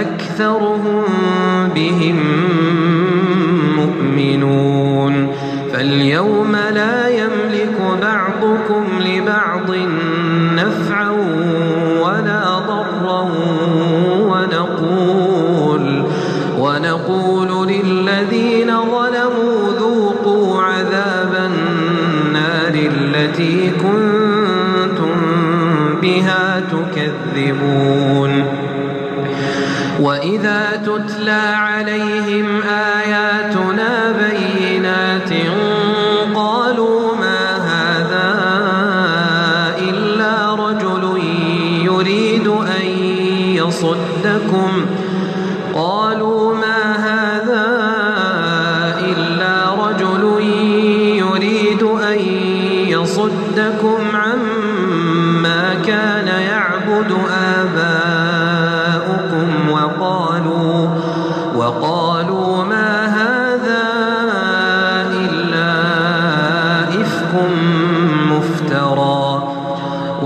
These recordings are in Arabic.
أكثرهم بهم مؤمنون. فاليوم لا يملك بعضكم لبعض نفعا ولا ضرا ونقول ونقول للذين ظلموا ذوقوا عذاب النار التي تكذبون وإذا تتلى عليهم آياتنا بينات قالوا ما هذا إلا رجل يريد أن يصدكم.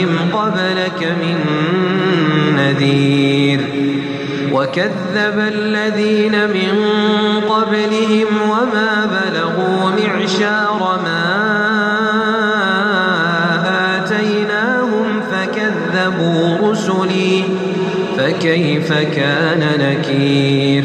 إليهم قبلك من نذير. وكذب الذين من قبلهم وما بلغوا معشار ما آتيناهم فكذبوا رسلي فكيف كان نكير.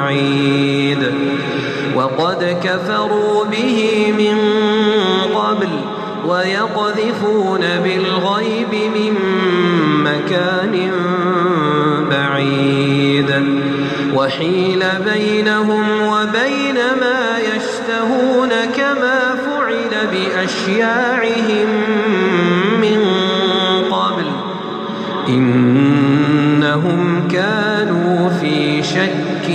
بعيد وقد كفروا به من قبل ويقذفون بالغيب من مكان بعيد. وحيل بينهم وبين ما يشتهون كما فعل بأشياعهم من قبل. إنهم كانوا في شك